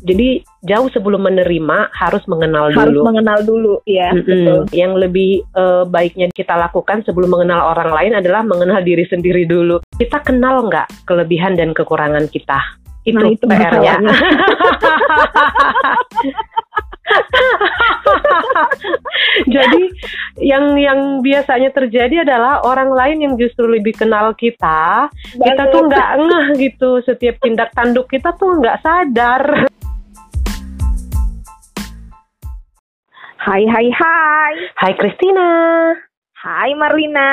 Jadi jauh sebelum menerima harus mengenal Harus dulu. mengenal dulu ya, Mm-mm. betul. Yang lebih eh, baiknya kita lakukan sebelum mengenal orang lain adalah mengenal diri sendiri dulu. Kita kenal nggak kelebihan dan kekurangan kita? Itu, Nah, itu PR-nya. Jadi yang yang biasanya terjadi adalah orang lain yang justru lebih kenal kita, kita tuh nggak ngeh gitu. Setiap tindak tanduk kita tuh nggak sadar. Hai hai hai. Hai Christina. Hai Marlina.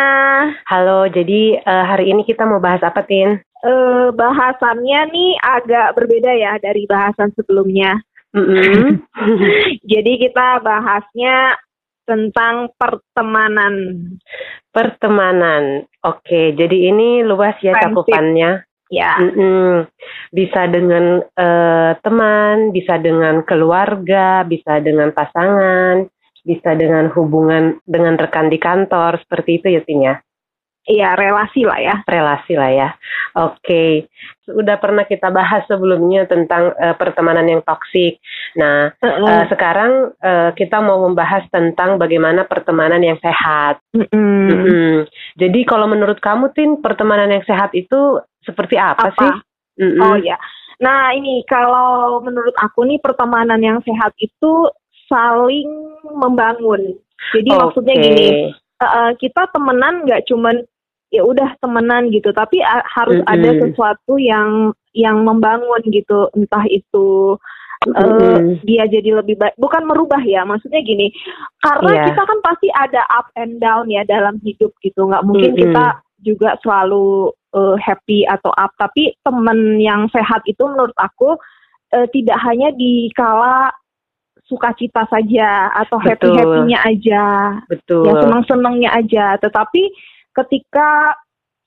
Halo, jadi eh, hari ini kita mau bahas apa, Tin? Eh bahasannya nih agak berbeda ya dari bahasan sebelumnya. Mm-mm. Jadi kita bahasnya tentang pertemanan. Pertemanan. Oke, jadi ini luas ya Friendship. cakupannya. Ya, Mm-mm. Bisa dengan eh, teman, bisa dengan keluarga, bisa dengan pasangan, bisa dengan hubungan dengan rekan di kantor, seperti itu ya, Tin ya? iya relasi lah ya. relasi lah ya. Oke, sudah pernah kita bahas sebelumnya tentang eh, pertemanan yang toksik. Nah, eh, sekarang eh, kita mau membahas tentang bagaimana pertemanan yang sehat. Mm-mm. Mm-mm. Jadi kalau menurut kamu, Tin, pertemanan yang sehat itu seperti apa, Apa? sih? Mm-mm. Oh ya. Nah ini kalau menurut aku nih pertemanan yang sehat itu saling membangun. Jadi maksudnya Oke. gini, eh, kita temenan nggak cuman ya udah temenan gitu, tapi a- harus Mm-mm. ada sesuatu yang yang membangun gitu, entah itu Mm-mm. dia jadi lebih baik, bukan merubah ya, maksudnya gini, karena Iya. kita kan pasti ada up and down ya dalam hidup gitu, nggak mungkin Mm-mm. kita juga selalu eh, happy atau up, tapi temen yang sehat itu menurut aku eh, tidak hanya di kala sukacita saja atau happy happynya aja, Betul. ya senang senangnya aja, tetapi ketika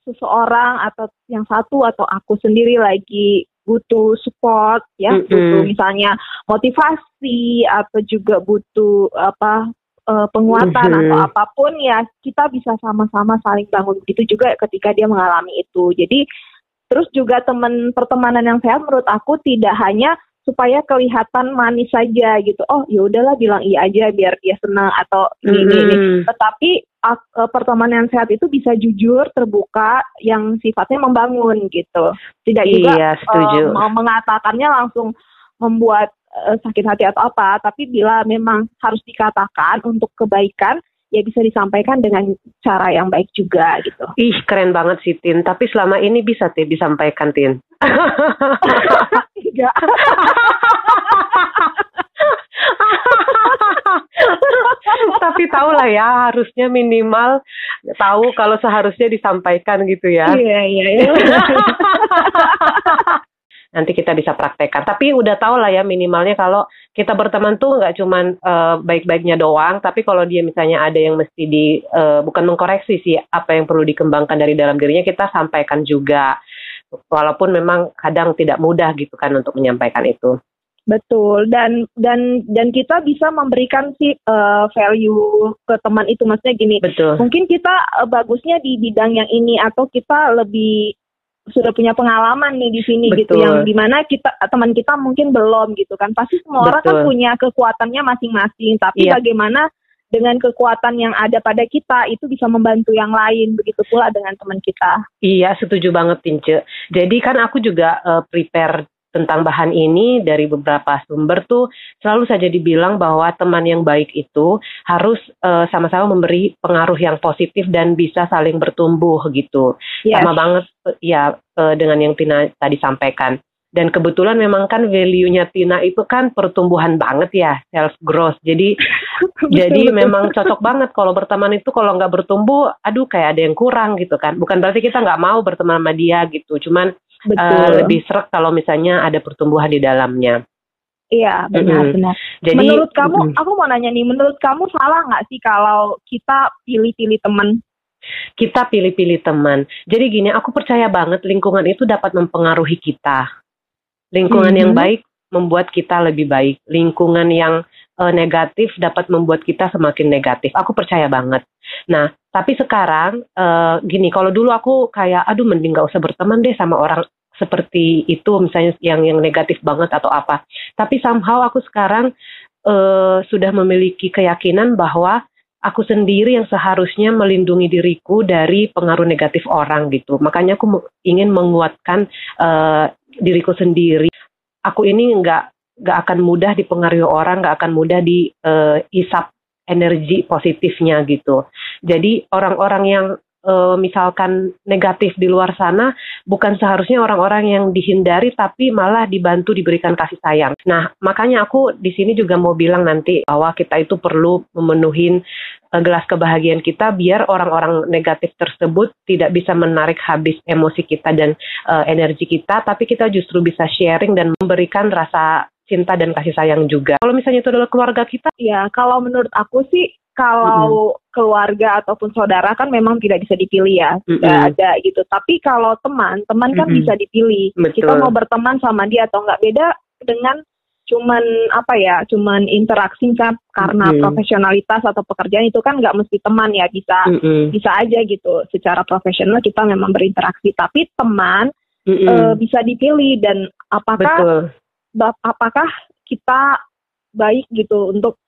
seseorang atau yang satu atau aku sendiri lagi butuh support ya Mm-mm. butuh misalnya motivasi atau juga butuh apa eh, penguatan Mhm. atau apa pun ya kita bisa sama-sama saling bangun begitu juga ketika dia mengalami itu jadi terus juga teman pertemanan yang sehat menurut aku tidak hanya supaya kelihatan manis saja gitu oh ya udahlah bilang iya aja biar dia senang atau ini ini ini tetapi eh, pertemanan yang sehat itu bisa jujur, terbuka, yang sifatnya membangun gitu. Tidak juga Iya, setuju. mau mengatakannya langsung membuat eh, sakit hati atau apa, tapi bila memang harus dikatakan untuk kebaikan, ya bisa disampaikan dengan cara yang baik juga gitu. Ih, keren banget sih, Tin. Tapi selama ini bisa, Tin, disampaikan, Tin. Tidak. Tapi tahu lah ya, harusnya minimal tahu kalau seharusnya disampaikan gitu ya. Iya iya. iya. Nanti kita bisa praktekkan. Tapi udah tahu lah ya minimalnya kalau kita berteman tuh nggak cuman eh, baik-baiknya doang, tapi kalau dia misalnya ada yang mesti di eh, bukan mengkoreksi sih apa yang perlu dikembangkan dari dalam dirinya kita sampaikan juga. Walaupun memang kadang tidak mudah gitu kan untuk menyampaikan itu. Betul dan dan dan kita bisa memberikan sih eh, value ke teman itu maksudnya gini. Betul. mungkin kita eh, bagusnya di bidang yang ini atau kita lebih sudah punya pengalaman nih di sini gitu Betul. yang di mana kita teman kita mungkin belum gitu kan pasti semua orang kan Betul. punya kekuatannya masing-masing tapi Iya. bagaimana dengan kekuatan yang ada pada kita itu bisa membantu yang lain begitu pula dengan teman kita Iya, setuju banget Tince. Jadi kan aku juga eh, prepare tentang bahan ini dari beberapa sumber tuh selalu saja dibilang bahwa teman yang baik itu harus eh, sama-sama memberi pengaruh yang positif dan bisa saling bertumbuh gitu. Yes. Sama banget eh, ya eh, dengan yang Tina tadi sampaikan. Dan kebetulan memang kan value-nya Tina itu kan pertumbuhan banget ya, self growth. Jadi jadi memang cocok banget kalau berteman itu kalau nggak bertumbuh, aduh kayak ada yang kurang gitu kan. Bukan berarti kita nggak mau berteman sama dia gitu, cuman betul eh, lebih serak kalau misalnya ada pertumbuhan di dalamnya. iya benar Mm-mm. benar Jadi menurut kamu mm-mm. aku mau nanya nih menurut kamu salah nggak sih kalau kita pilih-pilih teman kita pilih-pilih teman. Jadi gini, aku percaya banget lingkungan itu dapat mempengaruhi kita. Lingkungan yang Mhm. baik membuat kita lebih baik. Lingkungan yang eh, negatif dapat membuat kita semakin negatif. Aku percaya banget. Nah, tapi sekarang eh, gini, kalau dulu aku kayak, aduh mending gak usah berteman deh sama orang seperti itu misalnya yang yang negatif banget atau apa. Tapi somehow aku sekarang uh, sudah memiliki keyakinan bahwa aku sendiri yang seharusnya melindungi diriku dari pengaruh negatif orang gitu. Makanya aku ingin menguatkan uh, diriku sendiri. Aku ini nggak nggak akan mudah dipengaruhi orang, nggak akan mudah diisap uh, energi positifnya gitu. Jadi orang-orang yang uh, misalkan negatif di luar sana bukan seharusnya orang-orang yang dihindari tapi malah dibantu diberikan kasih sayang. Nah, makanya aku di sini juga mau bilang nanti bahwa kita itu perlu memenuhi uh, gelas kebahagiaan kita biar orang-orang negatif tersebut tidak bisa menarik habis emosi kita dan uh, energi kita tapi kita justru bisa sharing dan memberikan rasa cinta dan kasih sayang juga. Kalau misalnya itu adalah keluarga kita, ya kalau menurut aku sih kalau mm-hmm. keluarga ataupun saudara kan memang tidak bisa dipilih ya, tidak mm-hmm. ada gitu. Tapi kalau teman, teman kan mm-hmm. bisa dipilih. Betul. Kita mau berteman sama dia atau nggak beda dengan cuman apa ya, cuman interaksi kan karena mm-hmm. profesionalitas atau pekerjaan itu kan nggak mesti teman ya, bisa mm-hmm. bisa aja gitu. Secara profesional kita memang berinteraksi, tapi teman mm-hmm. uh, bisa dipilih dan apakah Betul. Apakah kita baik gitu untuk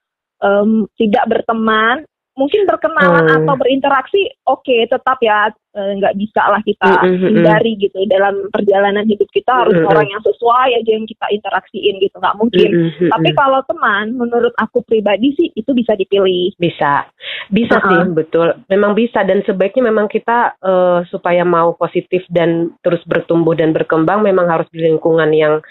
um, tidak berteman mungkin berkenalan hmm. atau berinteraksi oke okay, tetap ya eh, nggak e, bisa lah kita mm -hmm. hindari gitu dalam perjalanan hidup kita harus mm -hmm. orang yang sesuai aja yang kita interaksiin gitu nggak mungkin mm -hmm. tapi kalau teman menurut aku pribadi sih itu bisa dipilih bisa bisa uh -uh. sih betul memang bisa dan sebaiknya memang kita uh, supaya mau positif dan terus bertumbuh dan berkembang memang harus di lingkungan yang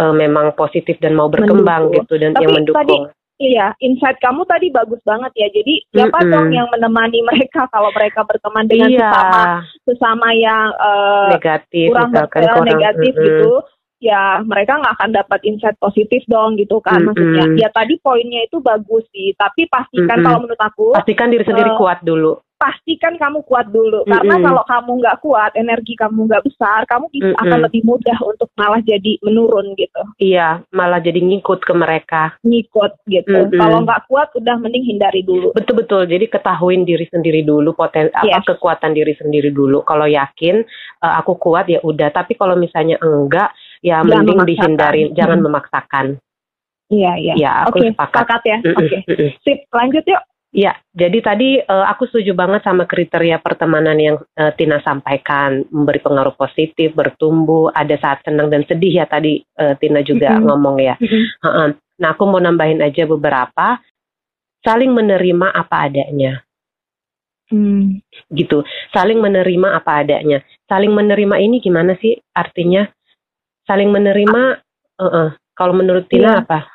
uh, memang positif dan mau berkembang mendukung. gitu dan Tapi yang mendukung. Tadi Iya, insight kamu tadi bagus banget ya. Jadi siapa mm dong yang menemani mereka kalau mereka berteman dengan iya. sesama sesama yang uh, negatif, kurang, misalkan, kurang negatif mm -hmm. gitu, ya mereka nggak akan dapat insight positif dong gitu kan. Mm -hmm. Maksudnya, ya tadi poinnya itu bagus sih. Tapi pastikan mm -hmm. kalau menurut aku, pastikan diri sendiri uh, kuat dulu pastikan kamu kuat dulu mm-hmm. karena kalau kamu nggak kuat energi kamu nggak besar kamu mm-hmm. akan lebih mudah untuk malah jadi menurun gitu iya malah jadi ngikut ke mereka ngikut gitu mm-hmm. kalau nggak kuat udah mending hindari dulu betul betul jadi ketahuin diri sendiri dulu poten yes. apa kekuatan diri sendiri dulu kalau yakin uh, aku kuat ya udah tapi kalau misalnya enggak ya jangan mending memaksakan. dihindari jangan mm-hmm. memaksakan Iya, iya. Ya, aku okay, sepakat. sepakat ya. Oke. Okay. Sip, lanjut yuk. Ya, jadi tadi uh, aku setuju banget sama kriteria pertemanan yang uh, Tina sampaikan, memberi pengaruh positif, bertumbuh, ada saat senang dan sedih ya tadi uh, Tina juga mm-hmm. ngomong ya. Mm-hmm. Uh-uh. Nah, aku mau nambahin aja beberapa, saling menerima apa adanya. Hmm. Gitu, saling menerima apa adanya. Saling menerima ini gimana sih artinya? Saling menerima, uh-uh. kalau menurut Tina yeah. apa?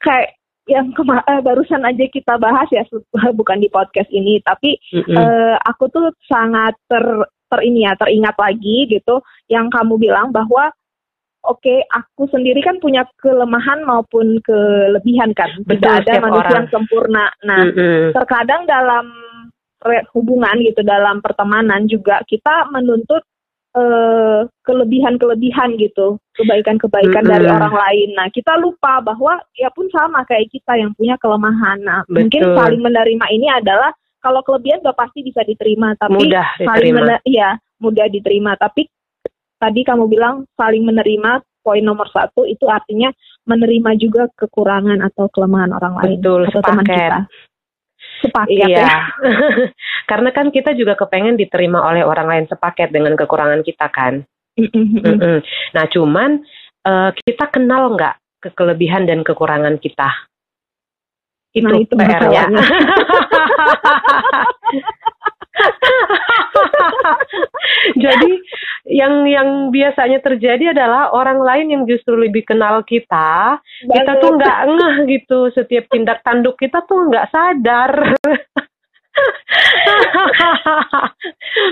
Kayak yang kema uh, barusan aja kita bahas ya bukan di podcast ini tapi mm-hmm. uh, aku tuh sangat ter ter ini ya teringat lagi gitu yang kamu bilang bahwa oke okay, aku sendiri kan punya kelemahan maupun kelebihan kan Betul, tidak ada manusia orang. yang sempurna nah mm-hmm. terkadang dalam hubungan gitu dalam pertemanan juga kita menuntut eh, kelebihan-kelebihan gitu, kebaikan-kebaikan mm -hmm. dari orang lain. Nah, kita lupa bahwa dia pun sama kayak kita yang punya kelemahan. Nah, Betul. mungkin saling menerima ini adalah kalau kelebihan udah pasti bisa diterima, tapi mudah saling mener ya mudah diterima. Tapi tadi kamu bilang saling menerima poin nomor satu itu artinya menerima juga kekurangan atau kelemahan orang lain Betul, atau sepaket. teman kita sepaket iya. ya. Karena kan kita juga kepengen diterima oleh orang lain sepaket dengan kekurangan kita kan. Nah cuman uh, kita kenal nggak ke kelebihan dan kekurangan kita? Itu, nah, itu PR-nya. Jadi yang yang biasanya terjadi adalah orang lain yang justru lebih kenal kita, Banget. kita tuh nggak ngeh gitu setiap tindak tanduk kita tuh nggak sadar.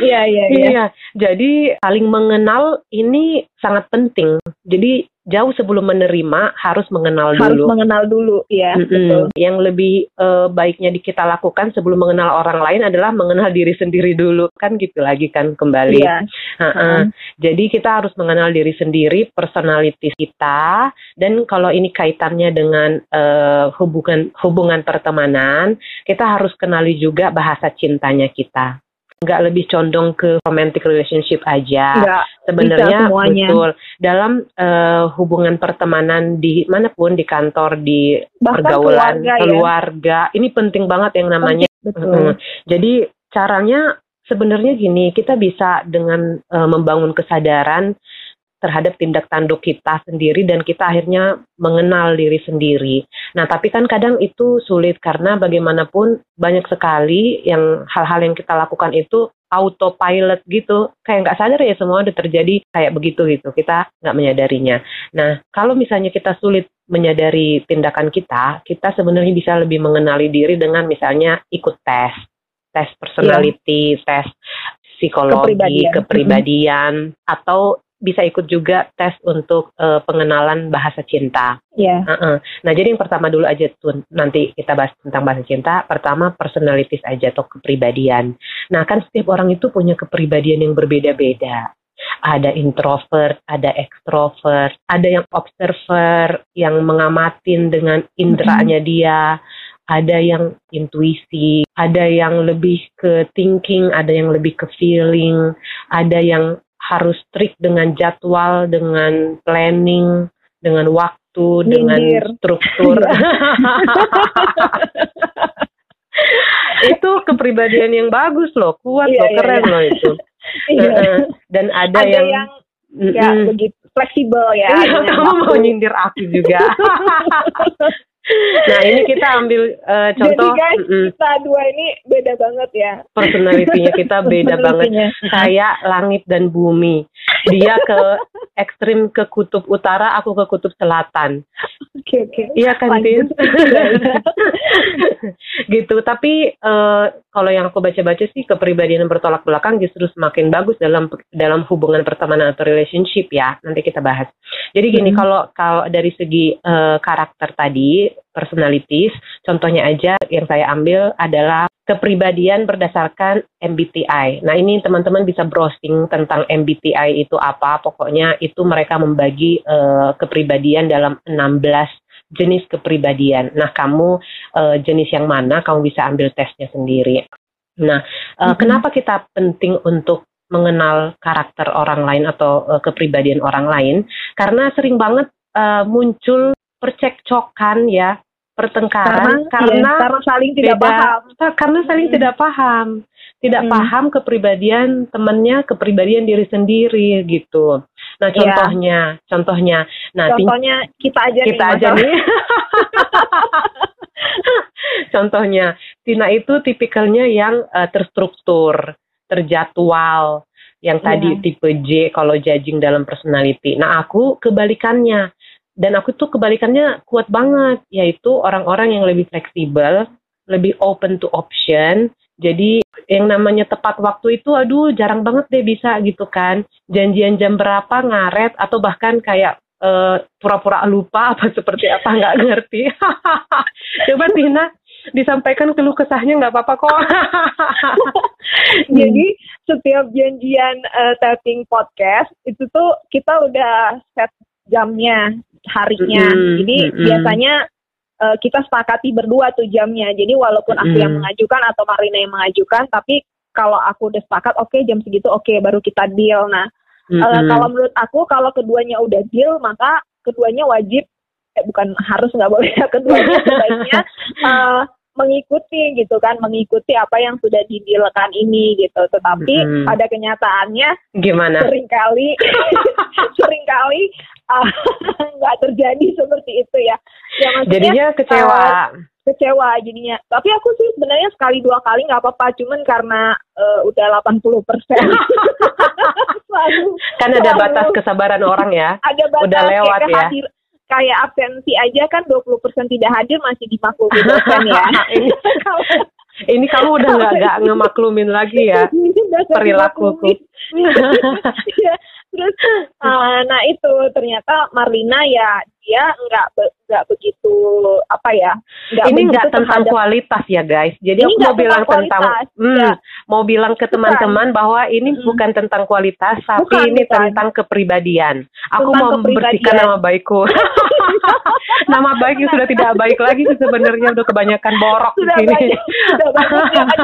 Iya, iya, iya. Iya, jadi saling mengenal ini sangat penting. Jadi jauh sebelum menerima harus mengenal dulu. Harus mengenal dulu, ya. Mm -hmm. betul. Yang lebih uh, baiknya di kita lakukan sebelum mengenal orang lain adalah mengenal diri sendiri dulu, kan gitu lagi kan kembali. Iya. Uh -uh. Uh. Jadi kita harus mengenal diri sendiri, personalitas kita, dan kalau ini kaitannya dengan uh, hubungan hubungan pertemanan, kita harus kenali juga bahasa cintanya kita. Nggak lebih condong ke romantic relationship aja. Nggak Sebenarnya betul dalam eh, hubungan pertemanan di mana pun di kantor di Bahkan pergaulan keluarga ya. keluarga ini penting banget yang namanya. Betul. Mm-mm. Jadi caranya sebenarnya gini kita bisa dengan eh, membangun kesadaran terhadap tindak tanduk kita sendiri dan kita akhirnya mengenal diri sendiri. Nah, tapi kan kadang itu sulit karena bagaimanapun banyak sekali yang hal-hal yang kita lakukan itu autopilot gitu, kayak nggak sadar ya semua udah terjadi kayak begitu gitu. Kita nggak menyadarinya. Nah, kalau misalnya kita sulit menyadari tindakan kita, kita sebenarnya bisa lebih mengenali diri dengan misalnya ikut tes, tes personality, tes psikologi, Kepribadian. kepribadian, atau bisa ikut juga tes untuk eh, pengenalan bahasa cinta. Ya. Heeh. Nah, jadi yang pertama dulu aja tuh nanti kita bahas tentang bahasa cinta. Pertama personalities aja atau kepribadian. Nah, kan setiap orang itu punya kepribadian yang berbeda-beda. Ada introvert, ada ekstrovert, ada yang observer, yang mengamatin dengan inderanya dia, ada yang intuisi, ada yang lebih ke thinking, ada yang lebih ke feeling, ada yang harus strict dengan jadwal, dengan planning, dengan waktu, dengan struktur. itu kepribadian yang bagus loh, kuat Iya, loh, iya, keren iya. loh itu. Iya. Heeh. Dan ada, Ada yang, yang nggak Mm-mm. begitu fleksibel ya. Iya, kamu mau nyindir aku juga. nah ini kita ambil eh, contoh Jadi guys, mm-mm, kita dua ini beda banget ya. personality-nya kita beda banget. Kayak langit dan bumi. Dia ke ekstrim ke kutub utara, aku ke kutub selatan. Oke oke. Iya kan, Tin? Gitu. Tapi eh, kalau yang aku baca-baca sih kepribadian yang bertolak belakang justru semakin bagus dalam dalam hubungan pertemanan atau relationship ya. Nanti kita bahas. Jadi gini, Hmm. kalau kalau dari segi eh, karakter tadi, personalities, contohnya aja yang saya ambil adalah kepribadian berdasarkan MBTI. Nah, ini teman-teman bisa browsing tentang MBTI itu apa. Pokoknya itu mereka membagi eh, kepribadian dalam 16 jenis kepribadian. Nah, kamu eh, jenis yang mana, kamu bisa ambil tesnya sendiri. Nah, eh, Mhm. kenapa kita penting untuk mengenal karakter orang lain atau eh, kepribadian orang lain? Karena sering banget eh, muncul percekcokan ya, pertengkaran karena, iya, karena saling tidak beda- paham. Ah, karena saling Hmm. tidak paham, tidak Hmm. paham kepribadian temannya, kepribadian diri sendiri gitu. Nah, Iya. contohnya, contohnya, nah Contohnya kita aja kita nih. aja nih. Contohnya, Tina itu tipikalnya yang eh, terstruktur, terjadwal, yang tadi Iya. tipe J kalau judging dalam personality. Nah, aku kebalikannya. Dan aku tuh kebalikannya kuat banget, yaitu orang-orang yang lebih fleksibel, lebih open to option. Jadi yang namanya tepat waktu itu aduh jarang banget deh bisa gitu kan. Janjian jam berapa ngaret atau bahkan kayak eh, pura-pura lupa apa seperti apa nggak ngerti. Coba Tina disampaikan keluh kesahnya nggak apa-apa kok. Jadi setiap janjian eh, taping podcast itu tuh kita udah set jamnya, harinya. Mm-mm, Jadi mm-mm. biasanya eh, kita sepakati berdua tuh jamnya. Jadi walaupun aku Mm-mm. yang mengajukan atau Marina yang mengajukan, tapi kalau aku udah sepakat, oke jam segitu oke baru kita deal. Nah Eh, Mm-mm. kalau menurut aku kalau keduanya udah deal maka keduanya wajib eh, bukan harus nggak boleh ya keduanya sebaiknya eh, mengikuti gitu kan mengikuti apa yang sudah didealkan ini gitu tetapi Mm-mm. pada kenyataannya Gimana? sering kali sering kali ah, nggak terjadi seperti itu ya ya maksudnya Jadinya kecewa. kecewa jadinya tapi aku sih sebenarnya sekali dua kali nggak apa-apa cuman karena eh, udah 80 persen kan ada batas kesabaran orang ya. ada batas Udah lewat ya. Kayak absensi aja kan 20% tidak hadir masih dimaklumi dosen ya. ini, ini kamu udah nggak ngemaklumin lagi ya dosen perilakuku. ya, terus uh, nah itu. Ternyata Marlina ya dia nggak nggak begitu apa ya nggak ini nggak tentang terhadap, kualitas ya guys. Jadi aku mau bilang tentang hmm, ya. mau bilang ke teman-teman bahwa ini hmm. bukan tentang kualitas tapi bukan, ini bukan. tentang kepribadian. Aku tentang mau membersihkan nama baikku. Nama baik yang sudah tidak baik lagi sebenarnya udah kebanyakan borok sudah di sini. banyak, sudah banyak ada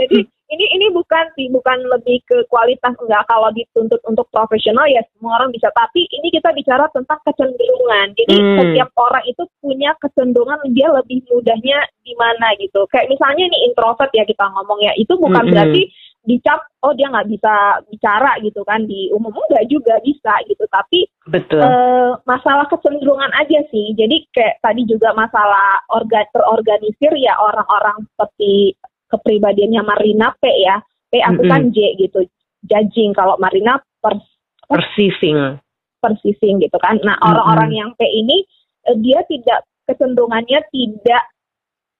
jadi ini ini bukan sih bukan lebih ke kualitas enggak. Kalau dituntut untuk profesional ya semua orang bisa. Tapi ini kita bicara tentang kecenderungan. Jadi hmm. setiap orang itu punya kecenderungan dia lebih mudahnya di mana gitu. Kayak misalnya ini introvert ya kita ngomong ya. Itu bukan hmm. berarti dicap oh dia nggak bisa bicara gitu kan. Di umum enggak juga bisa gitu. Tapi betul. e, masalah kecenderungan aja sih. Jadi kayak tadi juga masalah organ terorganisir ya orang-orang seperti kepribadiannya Marina P ya. P aku mm -hmm. kan J gitu. Judging kalau Marina pers persising. Persising gitu kan. Nah, orang-orang mm -hmm. yang P ini uh, dia tidak kecenderungannya tidak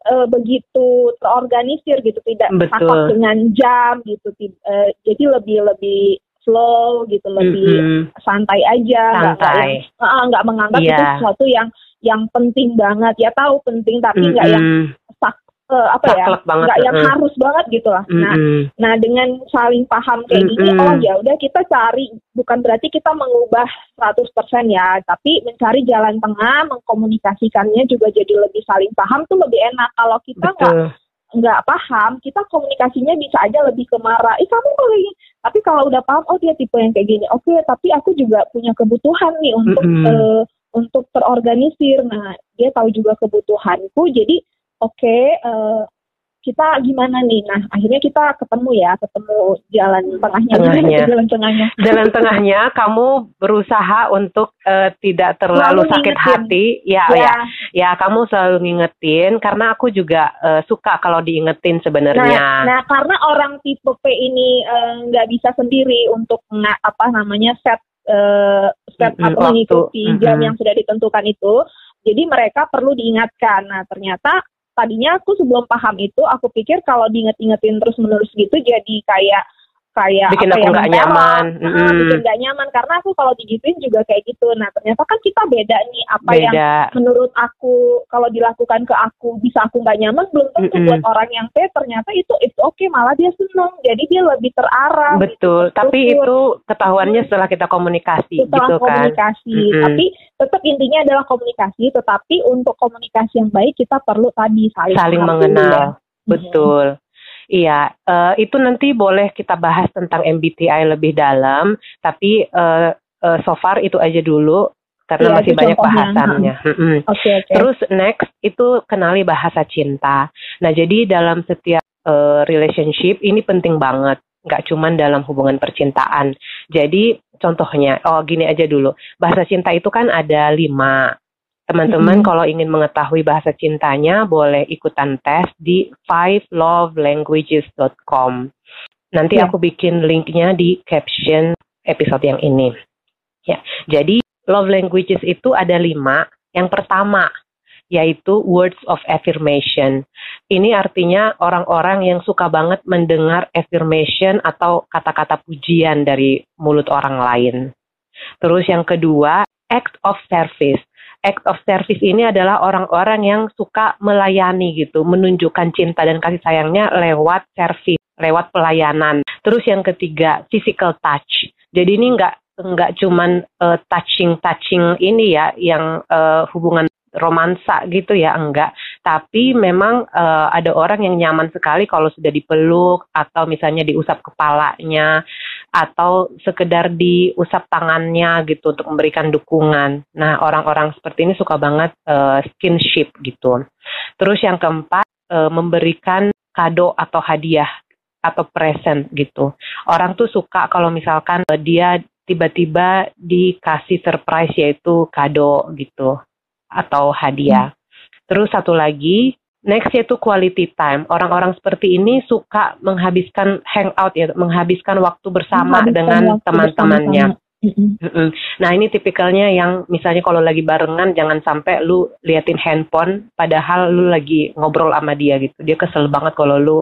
uh, begitu terorganisir gitu, tidak takut dengan jam gitu. Uh, jadi lebih lebih slow gitu, lebih mm -hmm. santai aja, santai. nggak uh, menganggap yeah. itu sesuatu yang yang penting banget ya tahu penting tapi nggak mm -hmm. yang uh, apa ya nggak yang uh. harus banget gitu lah. Mm -hmm. Nah, nah dengan saling paham kayak mm -hmm. gini, oh ya udah kita cari bukan berarti kita mengubah 100% ya, tapi mencari jalan tengah, mengkomunikasikannya juga jadi lebih saling paham tuh lebih enak. Kalau kita nggak nggak paham, kita komunikasinya bisa aja lebih ke marah. Ih kamu kok ini. Tapi kalau udah paham, oh dia tipe yang kayak gini. Oke, okay, tapi aku juga punya kebutuhan nih untuk mm -hmm. uh, untuk terorganisir. Nah, dia tahu juga kebutuhanku. Jadi oke okay, uh, eh, kita gimana nih? Nah, akhirnya kita ketemu ya, ketemu jalan tengahnya. tengahnya. jalan tengahnya. Jalan tengahnya, kamu berusaha untuk uh, tidak terlalu selalu sakit ngingetin. hati. Ya, ya, ya, ya, kamu selalu ngingetin. Karena aku juga uh, suka kalau diingetin sebenarnya. Nah, nah, karena orang tipe P ini nggak uh, bisa sendiri untuk nggak apa namanya set uh, set mm -hmm, atau mengikuti mm -hmm. jam yang sudah ditentukan itu. Jadi mereka perlu diingatkan. Nah, ternyata tadinya aku sebelum paham itu aku pikir kalau diinget-ingetin terus menerus gitu jadi kayak kayak bikin apa aku ya, nggak nyaman. nah, mm. bikin nggak nyaman. Karena aku kalau digituin juga kayak gitu. Nah ternyata kan kita beda nih. Apa beda. yang menurut aku kalau dilakukan ke aku bisa aku nggak nyaman belum tentu mm -mm. buat orang yang T ternyata itu itu oke okay, malah dia seneng. Jadi dia lebih terarah betul. Gitu, tapi itu ketahuannya setelah kita komunikasi setelah gitu komunikasi. Kan? tapi tetap intinya adalah komunikasi. Tetapi untuk komunikasi yang baik kita perlu tadi saling saling mengenal. Ya. betul Iya, uh, itu nanti boleh kita bahas tentang MBTI lebih dalam, tapi uh, uh, so far itu aja dulu karena iya, masih banyak bahasannya. Hmm. Okay, okay. Terus next itu kenali bahasa cinta. Nah, jadi dalam setiap uh, relationship ini penting banget, nggak cuma dalam hubungan percintaan. Jadi contohnya, oh gini aja dulu, bahasa cinta itu kan ada lima. Teman-teman mm -hmm. kalau ingin mengetahui bahasa cintanya boleh ikutan tes di fivelovelanguages.com. Nanti yeah. aku bikin linknya di caption episode yang ini. Ya, jadi love languages itu ada lima. Yang pertama yaitu words of affirmation. Ini artinya orang-orang yang suka banget mendengar affirmation atau kata-kata pujian dari mulut orang lain. Terus yang kedua, act of service act of service ini adalah orang-orang yang suka melayani gitu, menunjukkan cinta dan kasih sayangnya lewat service, lewat pelayanan. Terus yang ketiga, physical touch. Jadi ini nggak nggak cuman uh, touching touching ini ya yang uh, hubungan romansa gitu ya enggak tapi memang uh, ada orang yang nyaman sekali kalau sudah dipeluk atau misalnya diusap kepalanya atau sekedar diusap tangannya gitu untuk memberikan dukungan nah orang-orang seperti ini suka banget uh, skinship gitu terus yang keempat uh, memberikan kado atau hadiah atau present gitu orang tuh suka kalau misalkan uh, dia tiba-tiba dikasih surprise yaitu kado gitu atau hadiah. Hmm. Terus satu lagi, next yaitu quality time. Orang-orang seperti ini suka menghabiskan hangout ya, menghabiskan waktu bersama menghabiskan dengan teman-temannya. Nah ini tipikalnya yang misalnya kalau lagi barengan jangan sampai lu liatin handphone padahal lu lagi ngobrol sama dia gitu. Dia kesel banget kalau lu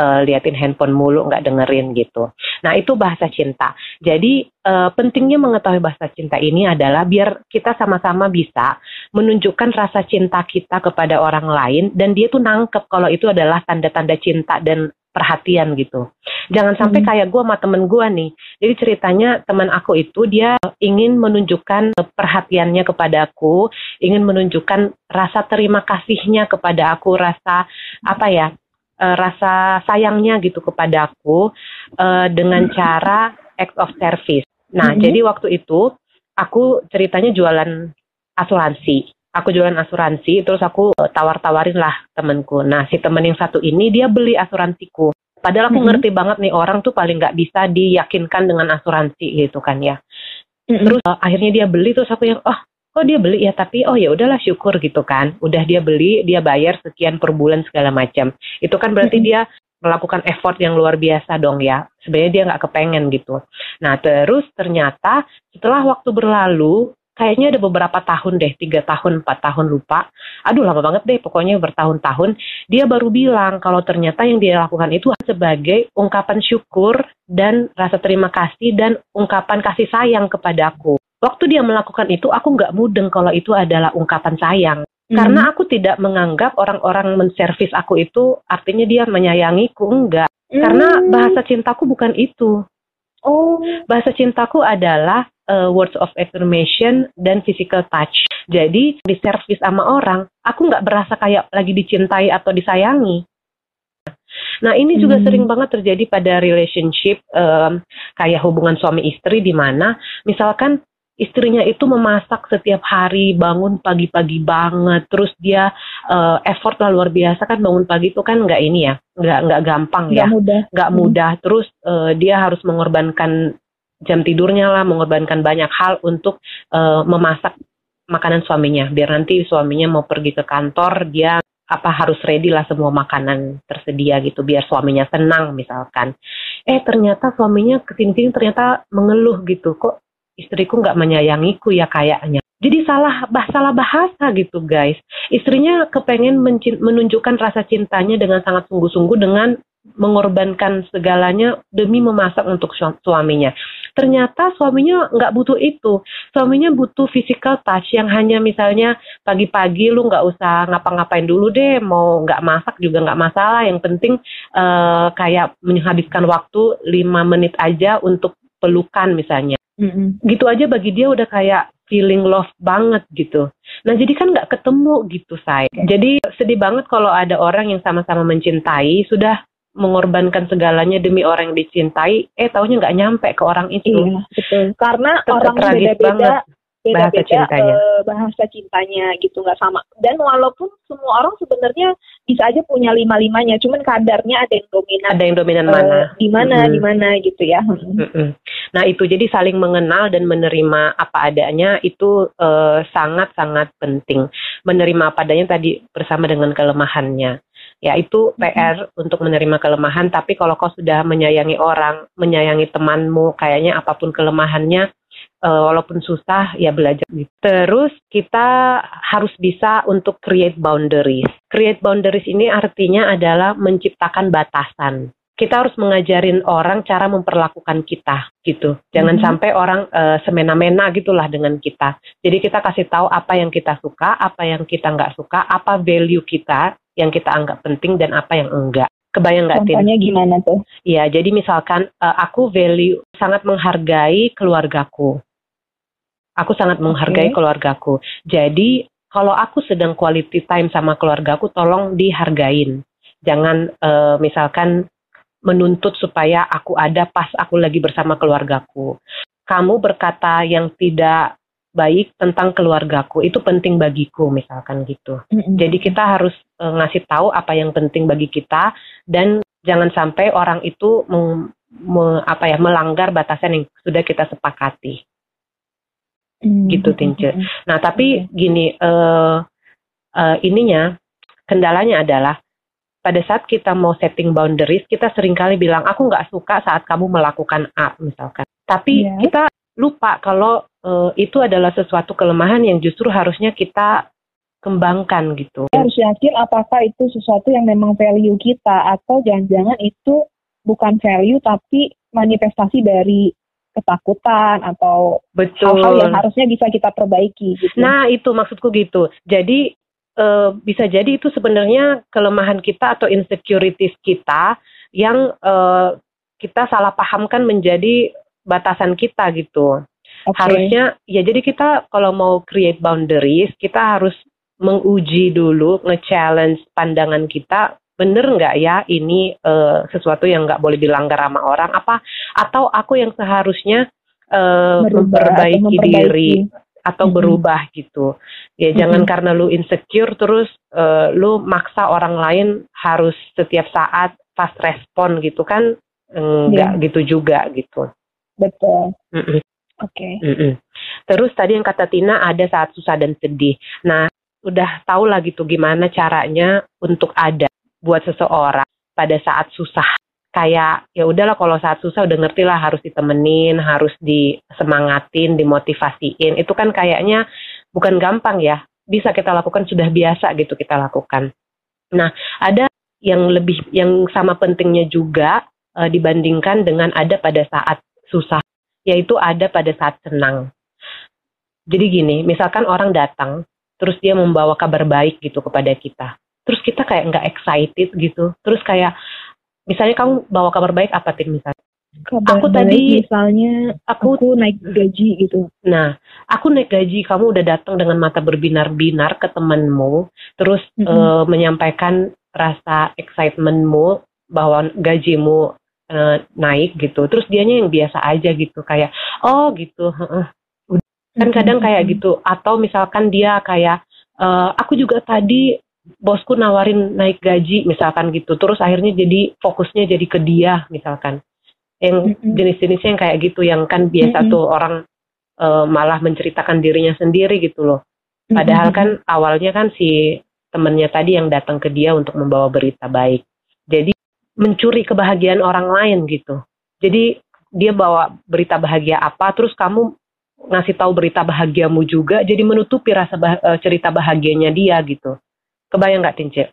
uh, liatin handphone mulu, nggak dengerin gitu. Nah itu bahasa cinta. Jadi uh, pentingnya mengetahui bahasa cinta ini adalah biar kita sama-sama bisa menunjukkan rasa cinta kita kepada orang lain dan dia tuh nangkep kalau itu adalah tanda-tanda cinta dan perhatian gitu. Jangan sampai hmm. kayak gue sama temen gue nih. Jadi ceritanya teman aku itu dia ingin menunjukkan perhatiannya kepada aku, ingin menunjukkan rasa terima kasihnya kepada aku, rasa apa ya, uh, rasa sayangnya gitu kepada aku uh, dengan cara act of service. Nah, hmm. jadi waktu itu aku ceritanya jualan asuransi aku jualan asuransi terus aku uh, tawar-tawarin lah temenku nah si temen yang satu ini dia beli asuransiku padahal aku mm -hmm. ngerti banget nih orang tuh paling nggak bisa diyakinkan dengan asuransi gitu kan ya mm -hmm. terus uh, akhirnya dia beli terus aku yang oh kok dia beli ya tapi oh ya udahlah syukur gitu kan udah dia beli dia bayar sekian per bulan segala macam itu kan berarti dia melakukan effort yang luar biasa dong ya. Sebenarnya dia nggak kepengen gitu. Nah terus ternyata setelah waktu berlalu kayaknya ada beberapa tahun deh, tiga tahun, empat tahun lupa. Aduh lama banget deh, pokoknya bertahun-tahun. Dia baru bilang kalau ternyata yang dia lakukan itu sebagai ungkapan syukur dan rasa terima kasih dan ungkapan kasih sayang kepada aku. Waktu dia melakukan itu, aku nggak mudeng kalau itu adalah ungkapan sayang. Hmm. Karena aku tidak menganggap orang-orang menservis aku itu artinya dia menyayangiku, enggak. Hmm. Karena bahasa cintaku bukan itu. Oh. Bahasa cintaku adalah uh, words of affirmation dan physical touch. Jadi di service sama orang, aku nggak berasa kayak lagi dicintai atau disayangi. Nah ini juga hmm. sering banget terjadi pada relationship um, kayak hubungan suami istri di mana misalkan istrinya itu memasak setiap hari bangun pagi-pagi banget terus dia uh, effort lah luar biasa kan bangun pagi itu kan nggak ini ya nggak nggak gampang ya mudah nggak hmm. mudah terus uh, dia harus mengorbankan jam tidurnya lah, mengorbankan banyak hal untuk uh, memasak makanan suaminya. Biar nanti suaminya mau pergi ke kantor, dia apa harus ready lah semua makanan tersedia gitu biar suaminya senang misalkan. Eh ternyata suaminya ke sini-sini ternyata mengeluh gitu kok istriku nggak menyayangiku ya kayaknya. Jadi salah bah salah bahasa gitu guys. Istrinya kepengen menunjukkan rasa cintanya dengan sangat sungguh-sungguh dengan mengorbankan segalanya demi memasak untuk suaminya. Ternyata suaminya nggak butuh itu. Suaminya butuh physical touch yang hanya misalnya pagi-pagi lu nggak usah ngapa-ngapain dulu deh, mau nggak masak juga nggak masalah. Yang penting uh, kayak menghabiskan waktu lima menit aja untuk pelukan misalnya. Mm-hmm. Gitu aja bagi dia udah kayak feeling love banget gitu. Nah jadi kan nggak ketemu gitu saya. Jadi sedih banget kalau ada orang yang sama-sama mencintai sudah mengorbankan segalanya demi orang yang dicintai, eh taunya nggak nyampe ke orang itu. Iya, betul. Karena Tetap orang beda-beda bahasa cintanya. Uh, bahasa cintanya gitu nggak sama. Dan walaupun semua orang sebenarnya bisa aja punya lima limanya, cuman kadarnya ada yang dominan. Ada yang dominan uh, mana? Di mana, hmm. di mana gitu ya. Hmm. Nah itu jadi saling mengenal dan menerima apa adanya itu sangat eh, sangat-sangat penting. Menerima apa adanya tadi bersama dengan kelemahannya ya itu PR mm-hmm. untuk menerima kelemahan tapi kalau kau sudah menyayangi orang menyayangi temanmu kayaknya apa pun kelemahannya uh, walaupun susah ya belajar gitu. Terus kita harus bisa untuk create boundaries. Create boundaries ini artinya adalah menciptakan batasan. Kita harus mengajarin orang cara memperlakukan kita gitu. Jangan mm -hmm. sampai orang uh, semena-mena gitulah dengan kita. Jadi kita kasih tahu apa yang kita suka, apa yang kita nggak suka, apa value kita yang kita anggap penting dan apa yang enggak. Kebayang nggak Tin? Contohnya gimana tuh? Iya, jadi misalkan uh, aku value sangat menghargai keluargaku. Aku sangat menghargai okay. keluargaku. Jadi kalau aku sedang quality time sama keluargaku, tolong dihargain. Jangan uh, misalkan menuntut supaya aku ada pas aku lagi bersama keluargaku. Kamu berkata yang tidak baik tentang keluargaku itu penting bagiku misalkan gitu. Mm-hmm. Jadi kita harus e, ngasih tahu apa yang penting bagi kita dan jangan sampai orang itu meng, me, apa ya melanggar batasan yang sudah kita sepakati. Mm-hmm. Gitu Tince. Nah, tapi okay. gini e, e, ininya kendalanya adalah pada saat kita mau setting boundaries, kita sering kali bilang, aku nggak suka saat kamu melakukan A, misalkan. Tapi yeah. kita lupa kalau uh, itu adalah sesuatu kelemahan yang justru harusnya kita kembangkan gitu. Kita harus yakin apakah itu sesuatu yang memang value kita atau jangan-jangan itu bukan value tapi manifestasi dari ketakutan atau hal-hal yang harusnya bisa kita perbaiki gitu. Nah, itu maksudku gitu. Jadi e, bisa jadi itu sebenarnya kelemahan kita atau insecurities kita yang e, kita salah pahamkan menjadi batasan kita gitu. Okay. Harusnya ya jadi kita kalau mau create boundaries, kita harus menguji dulu, nge-challenge pandangan kita bener nggak ya ini uh, sesuatu yang nggak boleh dilanggar sama orang apa atau aku yang seharusnya uh, memperbaiki, memperbaiki diri atau mm-hmm. berubah gitu ya mm-hmm. jangan karena lu insecure terus uh, lu maksa orang lain harus setiap saat fast respon gitu kan enggak yeah. gitu juga gitu betul mm Oke. Okay. Terus tadi yang kata Tina ada saat susah dan sedih. Nah, udah tahu lah gitu gimana caranya untuk ada buat seseorang pada saat susah kayak ya udahlah kalau saat susah udah ngerti lah harus ditemenin, harus disemangatin, dimotivasiin. Itu kan kayaknya bukan gampang ya. Bisa kita lakukan sudah biasa gitu kita lakukan. Nah, ada yang lebih yang sama pentingnya juga e, dibandingkan dengan ada pada saat susah, yaitu ada pada saat senang. Jadi gini, misalkan orang datang terus dia membawa kabar baik gitu kepada kita terus kita kayak nggak excited gitu. Terus kayak misalnya kamu bawa kabar baik apa tim misalnya? Kabar aku tadi misalnya aku, aku naik gaji gitu. Nah aku naik gaji kamu udah datang dengan mata berbinar-binar ke temanmu terus mm -hmm. uh, menyampaikan rasa excitementmu bahwa gajimu uh, naik gitu. Terus dianya yang biasa aja gitu kayak oh gitu kan kadang kayak gitu. Atau misalkan dia kayak uh, aku juga tadi bosku nawarin naik gaji misalkan gitu terus akhirnya jadi fokusnya jadi ke dia misalkan yang mm-hmm. jenis-jenisnya yang kayak gitu yang kan biasa mm-hmm. tuh orang uh, malah menceritakan dirinya sendiri gitu loh padahal mm-hmm. kan awalnya kan si temennya tadi yang datang ke dia untuk membawa berita baik jadi mencuri kebahagiaan orang lain gitu jadi dia bawa berita bahagia apa terus kamu ngasih tahu berita bahagiamu juga jadi menutupi rasa bah- uh, cerita bahagianya dia gitu Kebayang nggak Tince?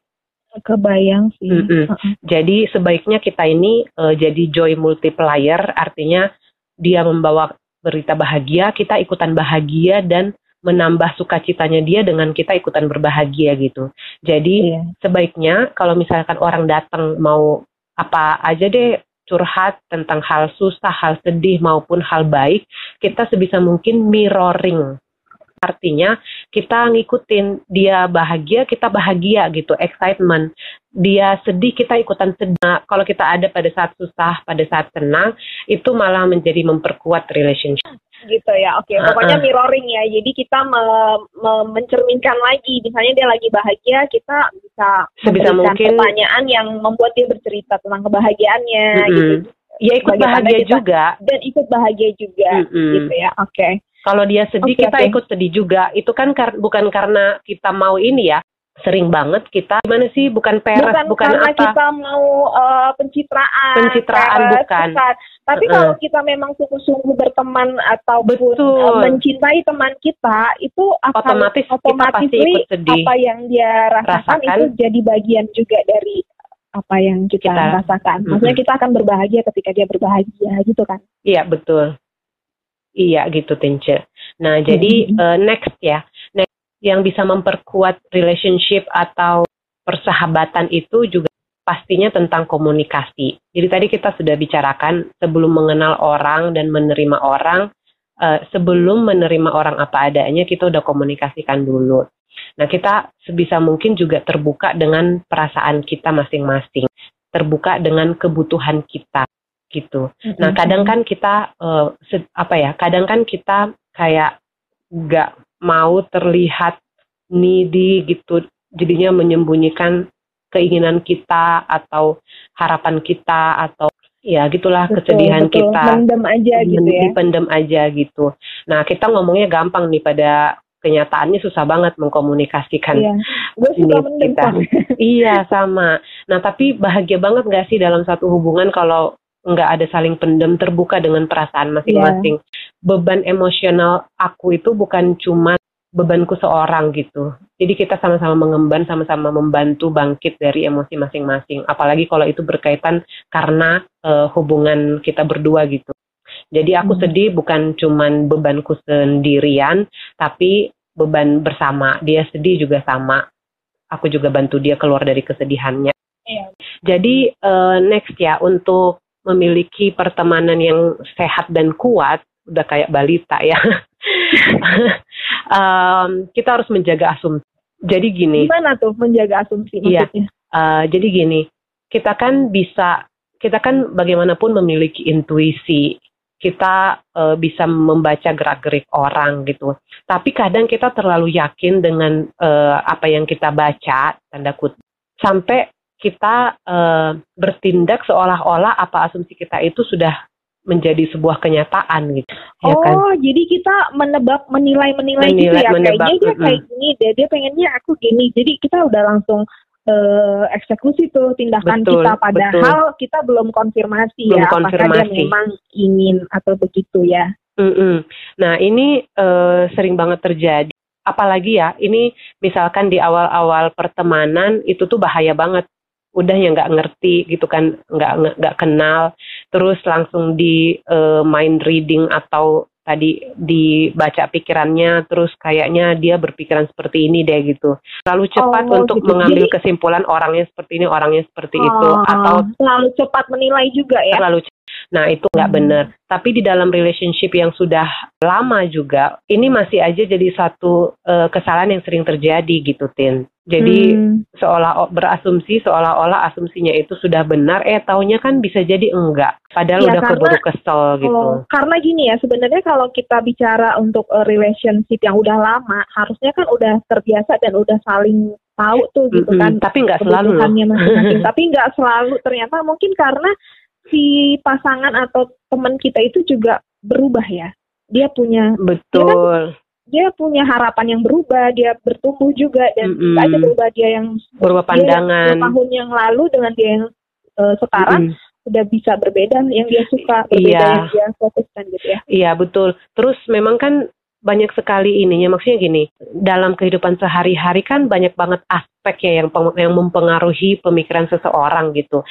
Kebayang sih. Mm -mm. Uh -uh. Jadi sebaiknya kita ini uh, jadi joy multiplier, artinya dia membawa berita bahagia, kita ikutan bahagia dan menambah sukacitanya dia dengan kita ikutan berbahagia gitu. Jadi yeah. sebaiknya kalau misalkan orang datang mau apa aja deh curhat tentang hal susah, hal sedih maupun hal baik, kita sebisa mungkin mirroring Artinya kita ngikutin dia bahagia, kita bahagia gitu, excitement. Dia sedih, kita ikutan sedih. Nah, kalau kita ada pada saat susah, pada saat senang, itu malah menjadi memperkuat relationship. Gitu ya, oke. Okay. Pokoknya mirroring ya. Jadi kita me me mencerminkan lagi. Misalnya dia lagi bahagia, kita bisa sebisa mungkin pertanyaan yang membuat dia bercerita tentang kebahagiannya. Mm -hmm. gitu. Ya ikut bahagia juga. Dan ikut bahagia juga, mm -hmm. gitu ya. Oke. Okay. Kalau dia sedih okay, kita okay. ikut sedih juga. Itu kan kar bukan karena kita mau ini ya. Sering banget kita gimana sih bukan peres bukan, bukan karena apa? kita mau uh, pencitraan. Pencitraan peres, bukan. bukan. Tapi uh. kalau kita memang sungguh-sungguh berteman atau uh, mencintai teman kita itu akan otomatis, otomatis kita pasti ikut sedih. apa yang dia rasakan, rasakan itu jadi bagian juga dari apa yang kita, kita rasakan. Maksudnya kita akan berbahagia ketika dia berbahagia gitu kan? Iya betul. Iya gitu Tince. Nah jadi mm-hmm. uh, next ya, next yang bisa memperkuat relationship atau persahabatan itu juga pastinya tentang komunikasi. Jadi tadi kita sudah bicarakan sebelum mengenal orang dan menerima orang, uh, sebelum menerima orang apa adanya kita udah komunikasikan dulu. Nah kita sebisa mungkin juga terbuka dengan perasaan kita masing-masing, terbuka dengan kebutuhan kita gitu. Mm-hmm. Nah kadang kan kita uh, apa ya? Kadang kan kita kayak nggak mau terlihat needy gitu, jadinya menyembunyikan keinginan kita atau harapan kita atau ya gitulah betul, kesedihan betul. kita pendem aja gitu ya dipendem aja gitu nah kita ngomongnya gampang nih pada kenyataannya susah banget mengkomunikasikan iya. gue suka kita. iya sama nah tapi bahagia banget gak sih dalam satu hubungan kalau nggak ada saling pendem terbuka dengan perasaan masing-masing. Yeah. Beban emosional aku itu bukan cuma bebanku seorang gitu. Jadi kita sama-sama mengemban, sama-sama membantu bangkit dari emosi masing-masing. Apalagi kalau itu berkaitan karena uh, hubungan kita berdua gitu. Jadi aku hmm. sedih bukan cuman bebanku sendirian, tapi beban bersama. Dia sedih juga sama. Aku juga bantu dia keluar dari kesedihannya. Iya. Jadi uh, next ya untuk memiliki pertemanan yang sehat dan kuat, udah kayak balita ya. um, kita harus menjaga asumsi. Jadi gini. Gimana tuh menjaga asumsi iya, Uh, jadi gini, kita kan bisa, kita kan bagaimanapun memiliki intuisi. Kita uh, bisa membaca gerak-gerik orang gitu. Tapi kadang kita terlalu yakin dengan uh, apa yang kita baca, tanda kutip, sampai kita uh, bertindak seolah-olah apa asumsi kita itu sudah menjadi sebuah kenyataan gitu. Ya oh, kan? jadi kita menebak, menilai, menilai, gitu ya. Menebak, Kayaknya dia mm kayak gini, dia, dia pengennya aku gini. Jadi kita udah langsung uh, eksekusi tuh tindakan betul, kita. Padahal betul. kita belum konfirmasi belum ya, konfirmasi. apakah dia memang ingin atau begitu ya. Mm-mm. Nah ini uh, sering banget terjadi. Apalagi ya, ini misalkan di awal-awal pertemanan itu tuh bahaya banget udah yang nggak ngerti gitu kan nggak nggak kenal. Terus langsung di uh, mind reading atau tadi dibaca pikirannya terus kayaknya dia berpikiran seperti ini deh gitu. Terlalu cepat oh, untuk gitu. mengambil Jadi, kesimpulan orangnya seperti ini orangnya seperti oh, itu atau terlalu cepat menilai juga ya? Terlalu nah itu nggak hmm. benar. Tapi di dalam relationship yang sudah lama juga ini masih aja jadi satu uh, kesalahan yang sering terjadi gitu tin jadi hmm. seolah berasumsi seolah-olah asumsinya itu sudah benar, eh taunya kan bisa jadi enggak. Padahal ya, udah karena, keburu kesel gitu. Oh, karena gini ya, sebenarnya kalau kita bicara untuk a relationship yang udah lama, harusnya kan udah terbiasa dan udah saling tahu tuh gitu mm -hmm. kan. Tapi nggak selalu. Masing-masing. Tapi nggak selalu. Ternyata mungkin karena si pasangan atau teman kita itu juga berubah ya. Dia punya. Betul. Dia kan, dia punya harapan yang berubah, dia bertumbuh juga dan mm -hmm. aja berubah dia yang berubah pandangan. Dia tahun yang lalu dengan dia yang uh, sekarang mm -hmm. udah bisa berbeda yang dia suka, berbeda iya. yang dia fokuskan gitu ya. Iya betul. Terus memang kan banyak sekali ininya maksudnya gini dalam kehidupan sehari-hari kan banyak banget aspek ya yang yang mempengaruhi pemikiran seseorang gitu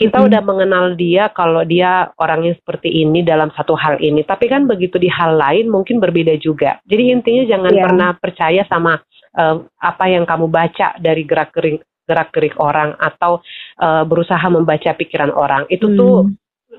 kita hmm. udah mengenal dia kalau dia orangnya seperti ini dalam satu hal ini tapi kan begitu di hal lain mungkin berbeda juga jadi intinya jangan yeah. pernah percaya sama uh, apa yang kamu baca dari gerak gerik gerak gerik orang atau uh, berusaha membaca pikiran orang itu hmm. tuh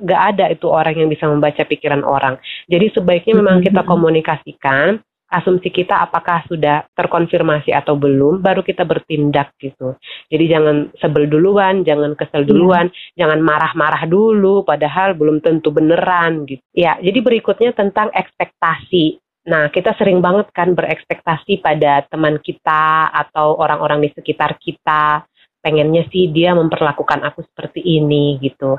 gak ada itu orang yang bisa membaca pikiran orang jadi sebaiknya memang kita komunikasikan asumsi kita apakah sudah terkonfirmasi atau belum, baru kita bertindak gitu. Jadi jangan sebel duluan, jangan kesel duluan, yeah. jangan marah-marah dulu, padahal belum tentu beneran gitu. Ya, jadi berikutnya tentang ekspektasi. Nah, kita sering banget kan berekspektasi pada teman kita atau orang-orang di sekitar kita. Pengennya sih dia memperlakukan aku seperti ini gitu.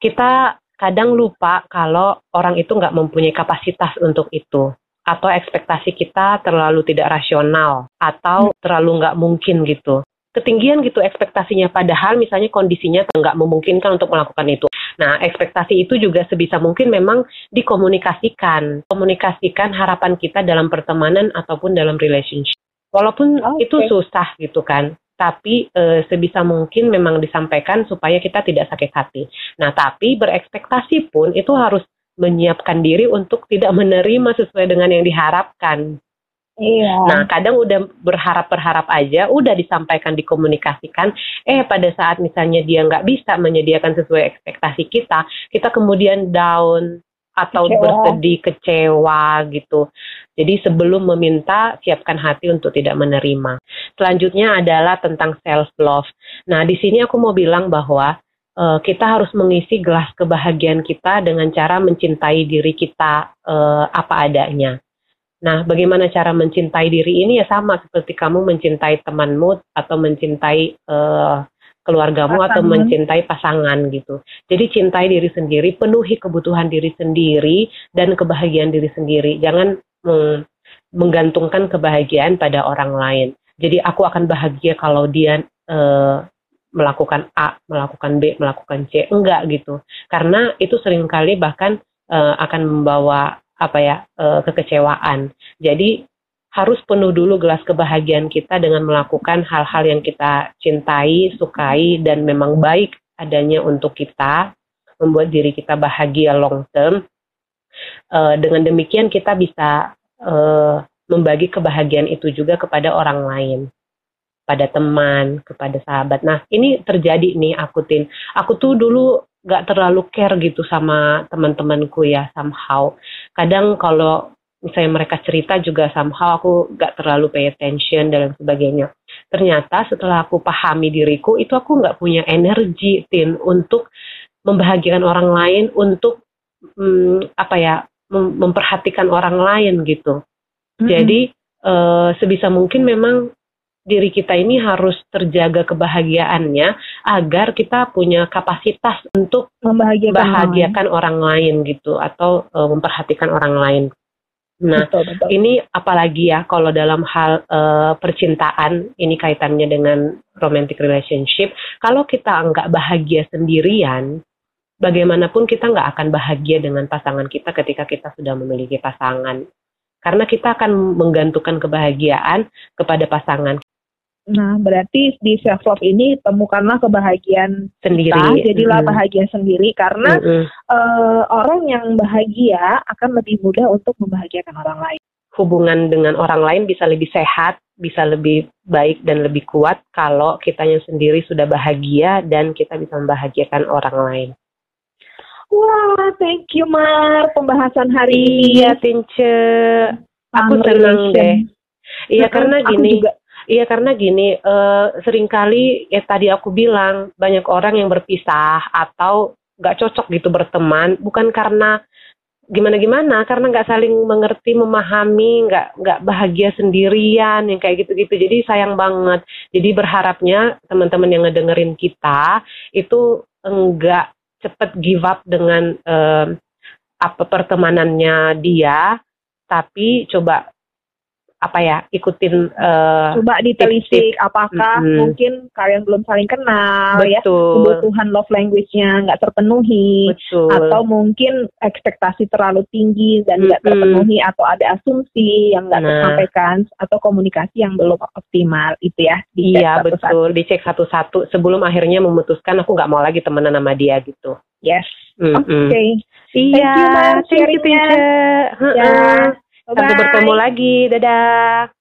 Kita kadang lupa kalau orang itu nggak mempunyai kapasitas untuk itu atau ekspektasi kita terlalu tidak rasional atau terlalu nggak mungkin gitu ketinggian gitu ekspektasinya padahal misalnya kondisinya nggak memungkinkan untuk melakukan itu. Nah ekspektasi itu juga sebisa mungkin memang dikomunikasikan, komunikasikan harapan kita dalam pertemanan ataupun dalam relationship. Walaupun okay. itu susah gitu kan, tapi e, sebisa mungkin memang disampaikan supaya kita tidak sakit hati. Nah tapi berekspektasi pun itu harus menyiapkan diri untuk tidak menerima sesuai dengan yang diharapkan. Iya. Nah, kadang udah berharap-berharap aja, udah disampaikan, dikomunikasikan, eh pada saat misalnya dia nggak bisa menyediakan sesuai ekspektasi kita, kita kemudian down atau kecewa. bersedih, kecewa gitu. Jadi sebelum meminta, siapkan hati untuk tidak menerima. Selanjutnya adalah tentang self love. Nah, di sini aku mau bilang bahwa uh, kita harus mengisi gelas kebahagiaan kita dengan cara mencintai diri kita uh, apa adanya. Nah, bagaimana cara mencintai diri ini ya sama seperti kamu mencintai temanmu atau mencintai uh, keluargamu pasangan. atau mencintai pasangan gitu. Jadi cintai diri sendiri, penuhi kebutuhan diri sendiri dan kebahagiaan diri sendiri. Jangan mm, menggantungkan kebahagiaan pada orang lain. Jadi aku akan bahagia kalau dia uh, melakukan A, melakukan B, melakukan C, enggak gitu. Karena itu sering kali bahkan uh, akan membawa apa ya uh, kekecewaan. Jadi harus penuh dulu gelas kebahagiaan kita dengan melakukan hal-hal yang kita cintai, sukai, dan memang baik adanya untuk kita, membuat diri kita bahagia long term. Uh, dengan demikian kita bisa uh, membagi kebahagiaan itu juga kepada orang lain, pada teman, kepada sahabat. Nah ini terjadi nih aku tin. Aku tuh dulu gak terlalu care gitu sama teman-temanku ya somehow. Kadang kalau misalnya mereka cerita juga somehow aku gak terlalu pay attention dan sebagainya. Ternyata setelah aku pahami diriku itu aku gak punya energi tin untuk membahagiakan orang lain, untuk hmm, apa ya mem memperhatikan orang lain gitu. Mm -hmm. Jadi uh, sebisa mungkin memang diri kita ini harus terjaga kebahagiaannya agar kita punya kapasitas untuk membahagiakan orang, orang lain gitu atau uh, memperhatikan orang lain. Nah, betul, betul. ini apalagi ya kalau dalam hal uh, percintaan ini kaitannya dengan romantic relationship. Kalau kita nggak bahagia sendirian, bagaimanapun kita nggak akan bahagia dengan pasangan kita ketika kita sudah memiliki pasangan. Karena kita akan menggantungkan kebahagiaan kepada pasangan. Nah, berarti di self love ini temukanlah kebahagiaan sendiri. Kita, jadilah mm. bahagia sendiri karena mm -hmm. uh, orang yang bahagia akan lebih mudah untuk membahagiakan orang lain. Hubungan dengan orang lain bisa lebih sehat, bisa lebih baik dan lebih kuat kalau kitanya sendiri sudah bahagia dan kita bisa membahagiakan orang lain. Wah, thank you Mar pembahasan hari ini. Iya, Tince. Aku senang deh. Iya, karena gini. Juga Iya karena gini, uh, sering kali ya tadi aku bilang banyak orang yang berpisah atau nggak cocok gitu berteman, bukan karena gimana-gimana, karena nggak saling mengerti, memahami, nggak nggak bahagia sendirian, yang kayak gitu-gitu. Jadi sayang banget. Jadi berharapnya teman-teman yang ngedengerin kita itu enggak cepet give up dengan uh, apa pertemanannya dia, tapi coba apa ya ikutin uh, coba ditelisik apakah mm-hmm. mungkin kalian belum saling kenal ya, Betul. ya kebutuhan love language-nya nggak terpenuhi Betul. atau mungkin ekspektasi terlalu tinggi dan nggak mm-hmm. terpenuhi atau ada asumsi yang nggak nah. tersampaikan atau komunikasi yang belum optimal itu ya dicek iya satu betul -satu. dicek satu-satu sebelum akhirnya memutuskan aku nggak mau lagi temenan sama dia gitu yes mm-hmm. oke okay. iya thank you, thank you, thank you. Ya. Sampai bertemu lagi. Dadah.